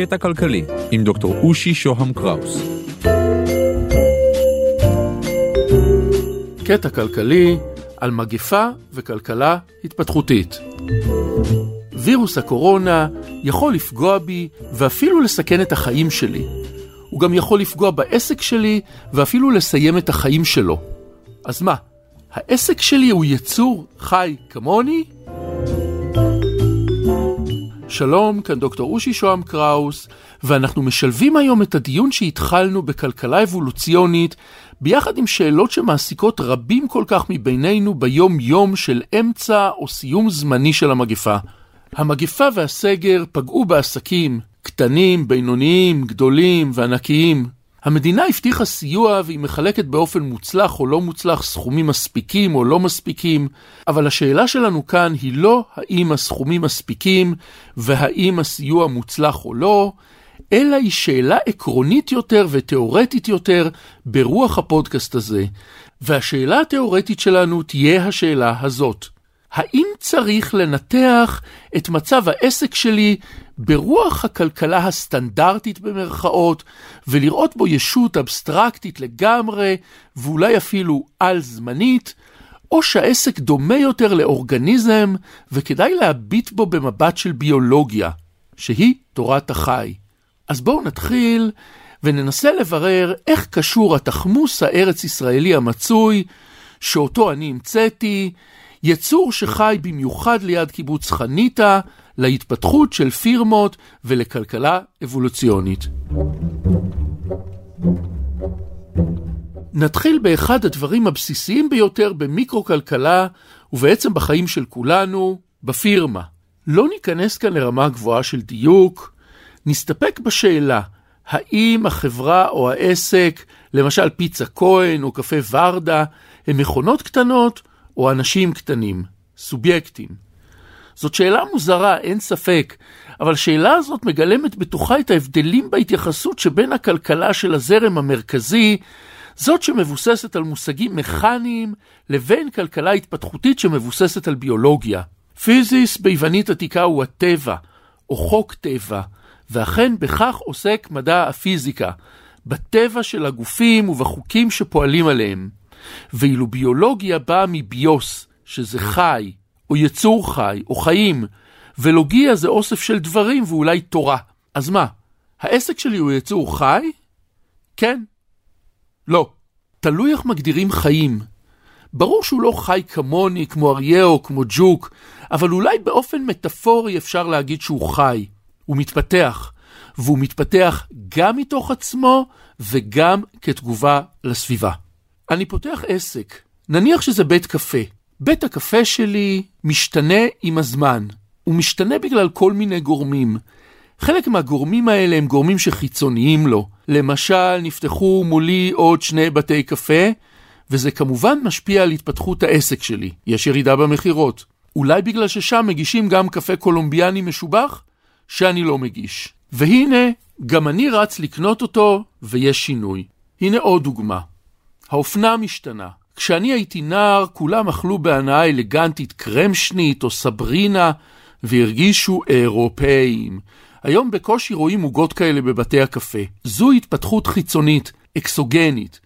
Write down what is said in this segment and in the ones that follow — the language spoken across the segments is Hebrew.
קטע כלכלי עם דוקטור אושי שוהם קראוס. קטע כלכלי על מגפה וכלכלה התפתחותית. וירוס הקורונה יכול לפגוע בי ואפילו לסכן את החיים שלי. הוא גם יכול לפגוע בעסק שלי ואפילו לסיים את החיים שלו. אז מה, העסק שלי הוא יצור חי כמוני? שלום, כאן דוקטור אושי שוהם קראוס, ואנחנו משלבים היום את הדיון שהתחלנו בכלכלה אבולוציונית, ביחד עם שאלות שמעסיקות רבים כל כך מבינינו ביום-יום של אמצע או סיום זמני של המגפה. המגפה והסגר פגעו בעסקים, קטנים, בינוניים, גדולים וענקיים. המדינה הבטיחה סיוע והיא מחלקת באופן מוצלח או לא מוצלח סכומים מספיקים או לא מספיקים, אבל השאלה שלנו כאן היא לא האם הסכומים מספיקים והאם הסיוע מוצלח או לא, אלא היא שאלה עקרונית יותר ותיאורטית יותר ברוח הפודקאסט הזה. והשאלה התיאורטית שלנו תהיה השאלה הזאת. האם צריך לנתח את מצב העסק שלי ברוח הכלכלה הסטנדרטית במרכאות, ולראות בו ישות אבסטרקטית לגמרי, ואולי אפילו על-זמנית, או שהעסק דומה יותר לאורגניזם, וכדאי להביט בו במבט של ביולוגיה, שהיא תורת החי. אז בואו נתחיל וננסה לברר איך קשור התחמוס הארץ-ישראלי המצוי, שאותו אני המצאתי, יצור שחי במיוחד ליד קיבוץ חניתה, להתפתחות של פירמות ולכלכלה אבולוציונית. נתחיל באחד הדברים הבסיסיים ביותר במיקרו-כלכלה, ובעצם בחיים של כולנו, בפירמה. לא ניכנס כאן לרמה גבוהה של דיוק, נסתפק בשאלה, האם החברה או העסק, למשל פיצה כהן או קפה ורדה, הם מכונות קטנות או אנשים קטנים, סובייקטים? זאת שאלה מוזרה, אין ספק, אבל השאלה הזאת מגלמת בתוכה את ההבדלים בהתייחסות שבין הכלכלה של הזרם המרכזי, זאת שמבוססת על מושגים מכניים, לבין כלכלה התפתחותית שמבוססת על ביולוגיה. פיזיס ביוונית עתיקה הוא הטבע, או חוק טבע, ואכן בכך עוסק מדע הפיזיקה, בטבע של הגופים ובחוקים שפועלים עליהם. ואילו ביולוגיה באה מביוס, שזה חי, או יצור חי, או חיים, ולוגיה זה אוסף של דברים ואולי תורה. אז מה, העסק שלי הוא יצור חי? כן. לא. תלוי איך מגדירים חיים. ברור שהוא לא חי כמוני, כמו אריה או כמו ג'וק, אבל אולי באופן מטאפורי אפשר להגיד שהוא חי. הוא מתפתח, והוא מתפתח גם מתוך עצמו וגם כתגובה לסביבה. אני פותח עסק, נניח שזה בית קפה. בית הקפה שלי משתנה עם הזמן. הוא משתנה בגלל כל מיני גורמים. חלק מהגורמים האלה הם גורמים שחיצוניים לו. למשל, נפתחו מולי עוד שני בתי קפה, וזה כמובן משפיע על התפתחות העסק שלי. יש ירידה במכירות. אולי בגלל ששם מגישים גם קפה קולומביאני משובח? שאני לא מגיש. והנה, גם אני רץ לקנות אותו, ויש שינוי. הנה עוד דוגמה. האופנה משתנה. כשאני הייתי נער, כולם אכלו בהנאה אלגנטית קרמשנית או סברינה, והרגישו אירופאים. היום בקושי רואים עוגות כאלה בבתי הקפה. זו התפתחות חיצונית, אקסוגנית.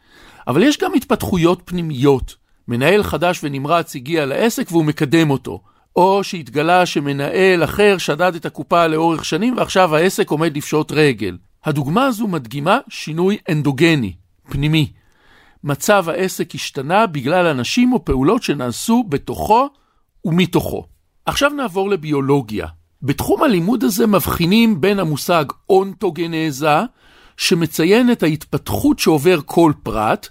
אבל יש גם התפתחויות פנימיות. מנהל חדש ונמרץ הגיע לעסק והוא מקדם אותו. או שהתגלה שמנהל אחר שדד את הקופה לאורך שנים ועכשיו העסק עומד לפשוט רגל. הדוגמה הזו מדגימה שינוי אנדוגני, פנימי. מצב העסק השתנה בגלל אנשים או פעולות שנעשו בתוכו ומתוכו. עכשיו נעבור לביולוגיה. בתחום הלימוד הזה מבחינים בין המושג אונטוגנזה, שמציין את ההתפתחות שעובר כל פרט,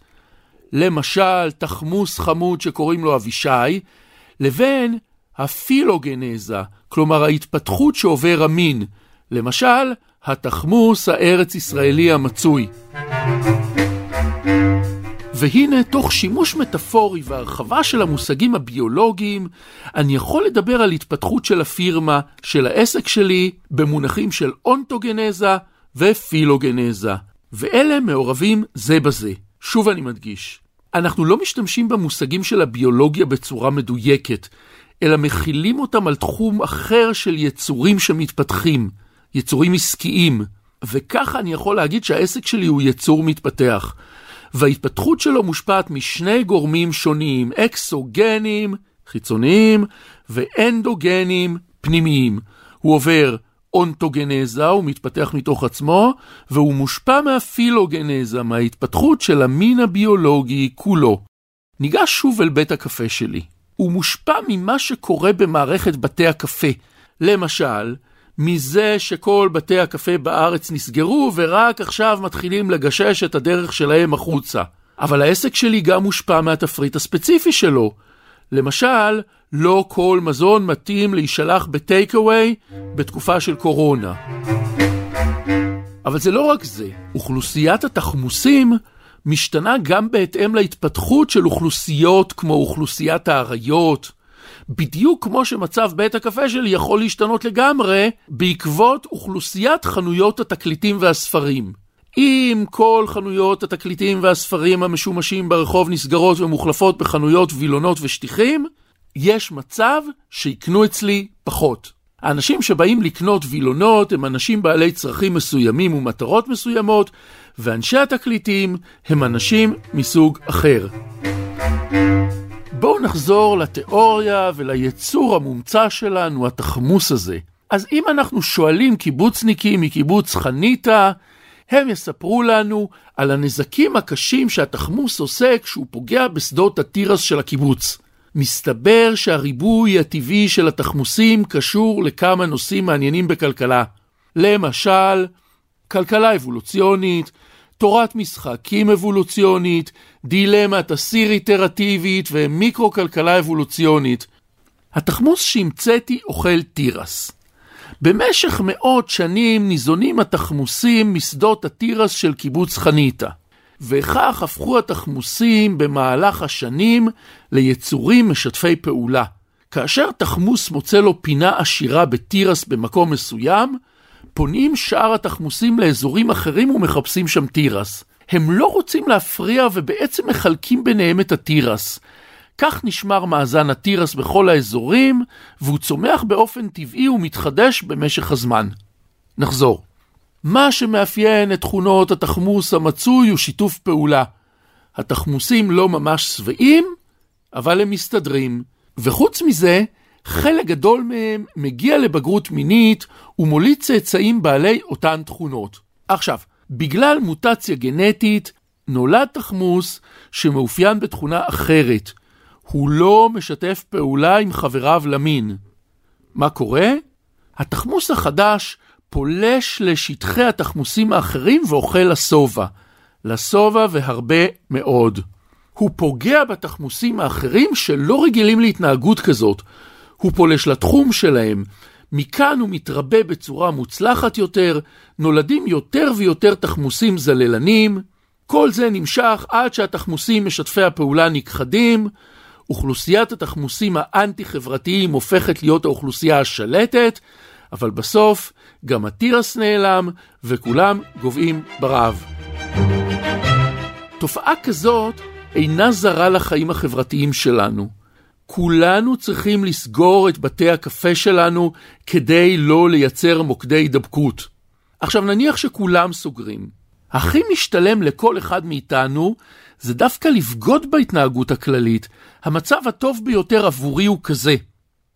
למשל תחמוס חמוד שקוראים לו אבישי, לבין הפילוגנזה, כלומר ההתפתחות שעובר המין, למשל התחמוס הארץ-ישראלי המצוי. והנה, תוך שימוש מטאפורי והרחבה של המושגים הביולוגיים, אני יכול לדבר על התפתחות של הפירמה, של העסק שלי, במונחים של אונטוגנזה ופילוגנזה. ואלה מעורבים זה בזה. שוב אני מדגיש, אנחנו לא משתמשים במושגים של הביולוגיה בצורה מדויקת, אלא מכילים אותם על תחום אחר של יצורים שמתפתחים. יצורים עסקיים, וככה אני יכול להגיד שהעסק שלי הוא יצור מתפתח. וההתפתחות שלו מושפעת משני גורמים שונים, אקסוגנים, חיצוניים, ואנדוגנים, פנימיים. הוא עובר אונטוגנזה, הוא מתפתח מתוך עצמו, והוא מושפע מהפילוגנזה, מההתפתחות של המין הביולוגי כולו. ניגש שוב אל בית הקפה שלי. הוא מושפע ממה שקורה במערכת בתי הקפה. למשל, מזה שכל בתי הקפה בארץ נסגרו ורק עכשיו מתחילים לגשש את הדרך שלהם החוצה. אבל העסק שלי גם מושפע מהתפריט הספציפי שלו. למשל, לא כל מזון מתאים להישלח בטייק אווי בתקופה של קורונה. אבל זה לא רק זה, אוכלוסיית התחמוסים משתנה גם בהתאם להתפתחות של אוכלוסיות כמו אוכלוסיית האריות, בדיוק כמו שמצב בית הקפה שלי יכול להשתנות לגמרי בעקבות אוכלוסיית חנויות התקליטים והספרים. אם כל חנויות התקליטים והספרים המשומשים ברחוב נסגרות ומוחלפות בחנויות וילונות ושטיחים, יש מצב שיקנו אצלי פחות. האנשים שבאים לקנות וילונות הם אנשים בעלי צרכים מסוימים ומטרות מסוימות, ואנשי התקליטים הם אנשים מסוג אחר. בואו נחזור לתיאוריה וליצור המומצא שלנו, התחמוס הזה. אז אם אנחנו שואלים קיבוצניקים מקיבוץ חניתה, הם יספרו לנו על הנזקים הקשים שהתחמוס עושה כשהוא פוגע בשדות התירס של הקיבוץ. מסתבר שהריבוי הטבעי של התחמוסים קשור לכמה נושאים מעניינים בכלכלה. למשל, כלכלה אבולוציונית, תורת משחקים אבולוציונית, דילמת הסיר איטרטיבית ומיקרו-כלכלה אבולוציונית. התחמוס שהמצאתי אוכל תירס. במשך מאות שנים ניזונים התחמוסים משדות התירס של קיבוץ חניתה, וכך הפכו התחמוסים במהלך השנים ליצורים משתפי פעולה. כאשר תחמוס מוצא לו פינה עשירה בתירס במקום מסוים, פונים שאר התחמוסים לאזורים אחרים ומחפשים שם תירס. הם לא רוצים להפריע ובעצם מחלקים ביניהם את התירס. כך נשמר מאזן התירס בכל האזורים, והוא צומח באופן טבעי ומתחדש במשך הזמן. נחזור. מה שמאפיין את תכונות התחמוס המצוי הוא שיתוף פעולה. התחמוסים לא ממש שבעים, אבל הם מסתדרים. וחוץ מזה, חלק גדול מהם מגיע לבגרות מינית ומוליד צאצאים בעלי אותן תכונות. עכשיו, בגלל מוטציה גנטית, נולד תחמוס שמאופיין בתכונה אחרת. הוא לא משתף פעולה עם חבריו למין. מה קורה? התחמוס החדש פולש לשטחי התחמוסים האחרים ואוכל לשובע. לשובע והרבה מאוד. הוא פוגע בתחמוסים האחרים שלא רגילים להתנהגות כזאת. הוא פולש לתחום שלהם. מכאן הוא מתרבה בצורה מוצלחת יותר, נולדים יותר ויותר תחמוסים זללנים. כל זה נמשך עד שהתחמוסים משתפי הפעולה נכחדים, אוכלוסיית התחמוסים האנטי-חברתיים הופכת להיות האוכלוסייה השלטת, אבל בסוף גם התירס נעלם וכולם גוועים ברעב. תופעה כזאת אינה זרה לחיים החברתיים שלנו. כולנו צריכים לסגור את בתי הקפה שלנו כדי לא לייצר מוקדי הידבקות. עכשיו נניח שכולם סוגרים. הכי משתלם לכל אחד מאיתנו זה דווקא לבגוד בהתנהגות הכללית. המצב הטוב ביותר עבורי הוא כזה.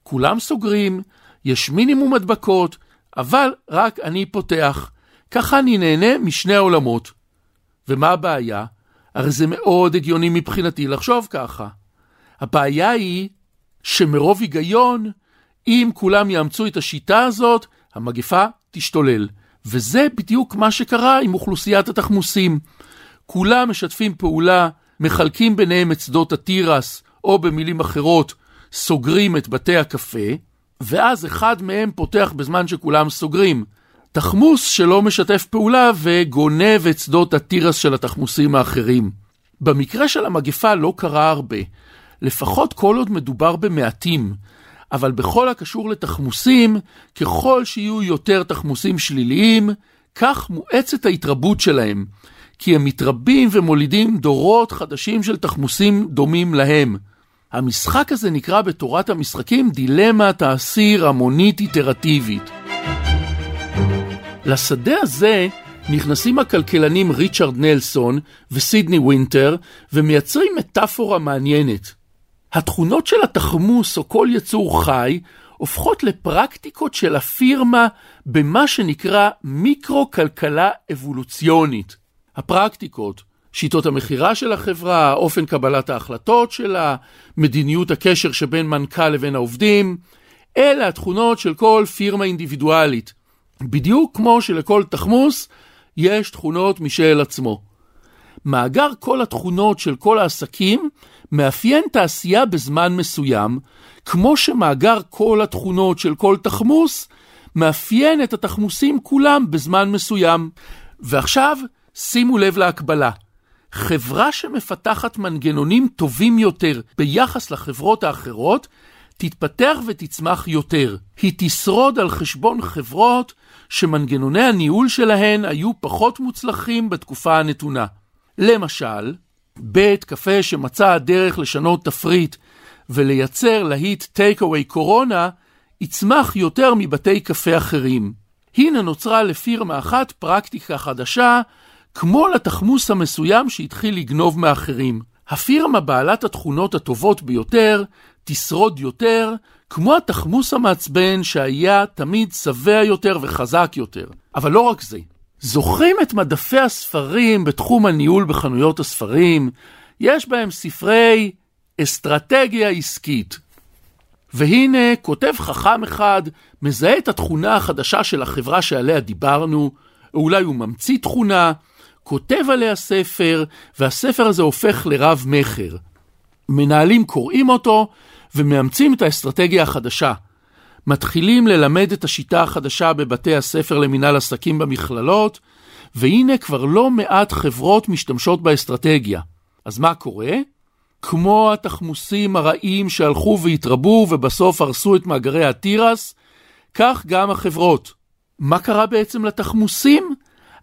כולם סוגרים, יש מינימום הדבקות, אבל רק אני פותח. ככה אני נהנה משני העולמות. ומה הבעיה? הרי זה מאוד הגיוני מבחינתי לחשוב ככה. הבעיה היא שמרוב היגיון, אם כולם יאמצו את השיטה הזאת, המגפה תשתולל. וזה בדיוק מה שקרה עם אוכלוסיית התחמוסים. כולם משתפים פעולה, מחלקים ביניהם את שדות התירס, או במילים אחרות, סוגרים את בתי הקפה, ואז אחד מהם פותח בזמן שכולם סוגרים. תחמוס שלא משתף פעולה וגונב את שדות התירס של התחמוסים האחרים. במקרה של המגפה לא קרה הרבה, לפחות כל עוד מדובר במעטים, אבל בכל הקשור לתחמוסים, ככל שיהיו יותר תחמוסים שליליים, כך מואצת ההתרבות שלהם, כי הם מתרבים ומולידים דורות חדשים של תחמוסים דומים להם. המשחק הזה נקרא בתורת המשחקים דילמת האסיר המונית איטרטיבית. לשדה הזה נכנסים הכלכלנים ריצ'רד נלסון וסידני ווינטר ומייצרים מטאפורה מעניינת. התכונות של התחמוס או כל יצור חי הופכות לפרקטיקות של הפירמה במה שנקרא מיקרו-כלכלה אבולוציונית. הפרקטיקות, שיטות המכירה של החברה, אופן קבלת ההחלטות שלה, מדיניות הקשר שבין מנכ"ל לבין העובדים, אלה התכונות של כל פירמה אינדיבידואלית. בדיוק כמו שלכל תחמוס יש תכונות משל עצמו. מאגר כל התכונות של כל העסקים מאפיין תעשייה בזמן מסוים, כמו שמאגר כל התכונות של כל תחמוס מאפיין את התחמוסים כולם בזמן מסוים. ועכשיו, שימו לב להקבלה. חברה שמפתחת מנגנונים טובים יותר ביחס לחברות האחרות, תתפתח ותצמח יותר. היא תשרוד על חשבון חברות שמנגנוני הניהול שלהן היו פחות מוצלחים בתקופה הנתונה. למשל, בית קפה שמצא הדרך לשנות תפריט ולייצר להיט טייק אווי קורונה, יצמח יותר מבתי קפה אחרים. הנה נוצרה לפירמה אחת פרקטיקה חדשה, כמו לתחמוס המסוים שהתחיל לגנוב מאחרים. הפירמה בעלת התכונות הטובות ביותר תשרוד יותר, כמו התחמוס המעצבן שהיה תמיד שבע יותר וחזק יותר. אבל לא רק זה. זוכרים את מדפי הספרים בתחום הניהול בחנויות הספרים? יש בהם ספרי אסטרטגיה עסקית. והנה כותב חכם אחד, מזהה את התכונה החדשה של החברה שעליה דיברנו, או אולי הוא ממציא תכונה, כותב עליה ספר, והספר הזה הופך לרב מכר. מנהלים קוראים אותו ומאמצים את האסטרטגיה החדשה. מתחילים ללמד את השיטה החדשה בבתי הספר למנהל עסקים במכללות, והנה כבר לא מעט חברות משתמשות באסטרטגיה. אז מה קורה? כמו התחמוסים הרעים שהלכו והתרבו ובסוף הרסו את מאגרי התירס, כך גם החברות. מה קרה בעצם לתחמוסים?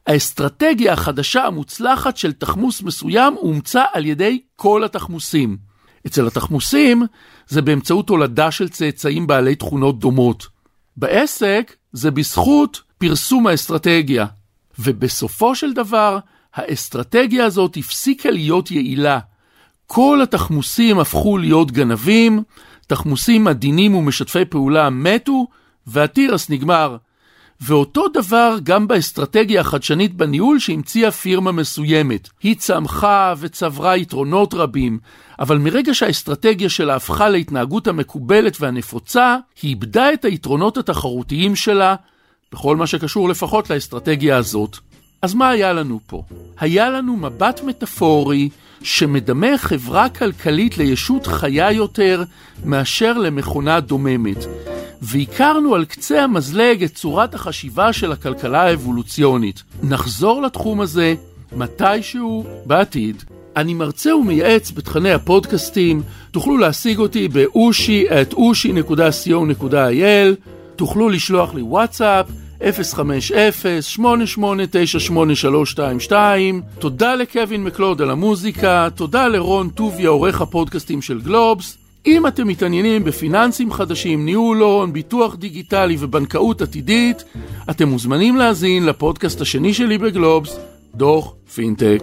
האסטרטגיה החדשה המוצלחת של תחמוס מסוים אומצה על ידי כל התחמוסים. אצל התחמוסים זה באמצעות הולדה של צאצאים בעלי תכונות דומות. בעסק זה בזכות פרסום האסטרטגיה. ובסופו של דבר, האסטרטגיה הזאת הפסיקה להיות יעילה. כל התחמוסים הפכו להיות גנבים, תחמוסים עדינים ומשתפי פעולה מתו, והתירס נגמר. ואותו דבר גם באסטרטגיה החדשנית בניהול שהמציאה פירמה מסוימת. היא צמחה וצברה יתרונות רבים, אבל מרגע שהאסטרטגיה שלה הפכה להתנהגות המקובלת והנפוצה, היא איבדה את היתרונות התחרותיים שלה, בכל מה שקשור לפחות לאסטרטגיה הזאת. אז מה היה לנו פה? היה לנו מבט מטאפורי שמדמה חברה כלכלית לישות חיה יותר מאשר למכונה דוממת. והכרנו על קצה המזלג את צורת החשיבה של הכלכלה האבולוציונית. נחזור לתחום הזה מתישהו בעתיד. אני מרצה ומייעץ בתכני הפודקאסטים, תוכלו להשיג אותי באושי את אושי.co.il, תוכלו לשלוח לי וואטסאפ 050-8898322 תודה לקווין מקלוד על המוזיקה, תודה לרון טוביה עורך הפודקאסטים של גלובס אם אתם מתעניינים בפיננסים חדשים, ניהול הון, ביטוח דיגיטלי ובנקאות עתידית, אתם מוזמנים להאזין לפודקאסט השני שלי בגלובס, דוח פינטק.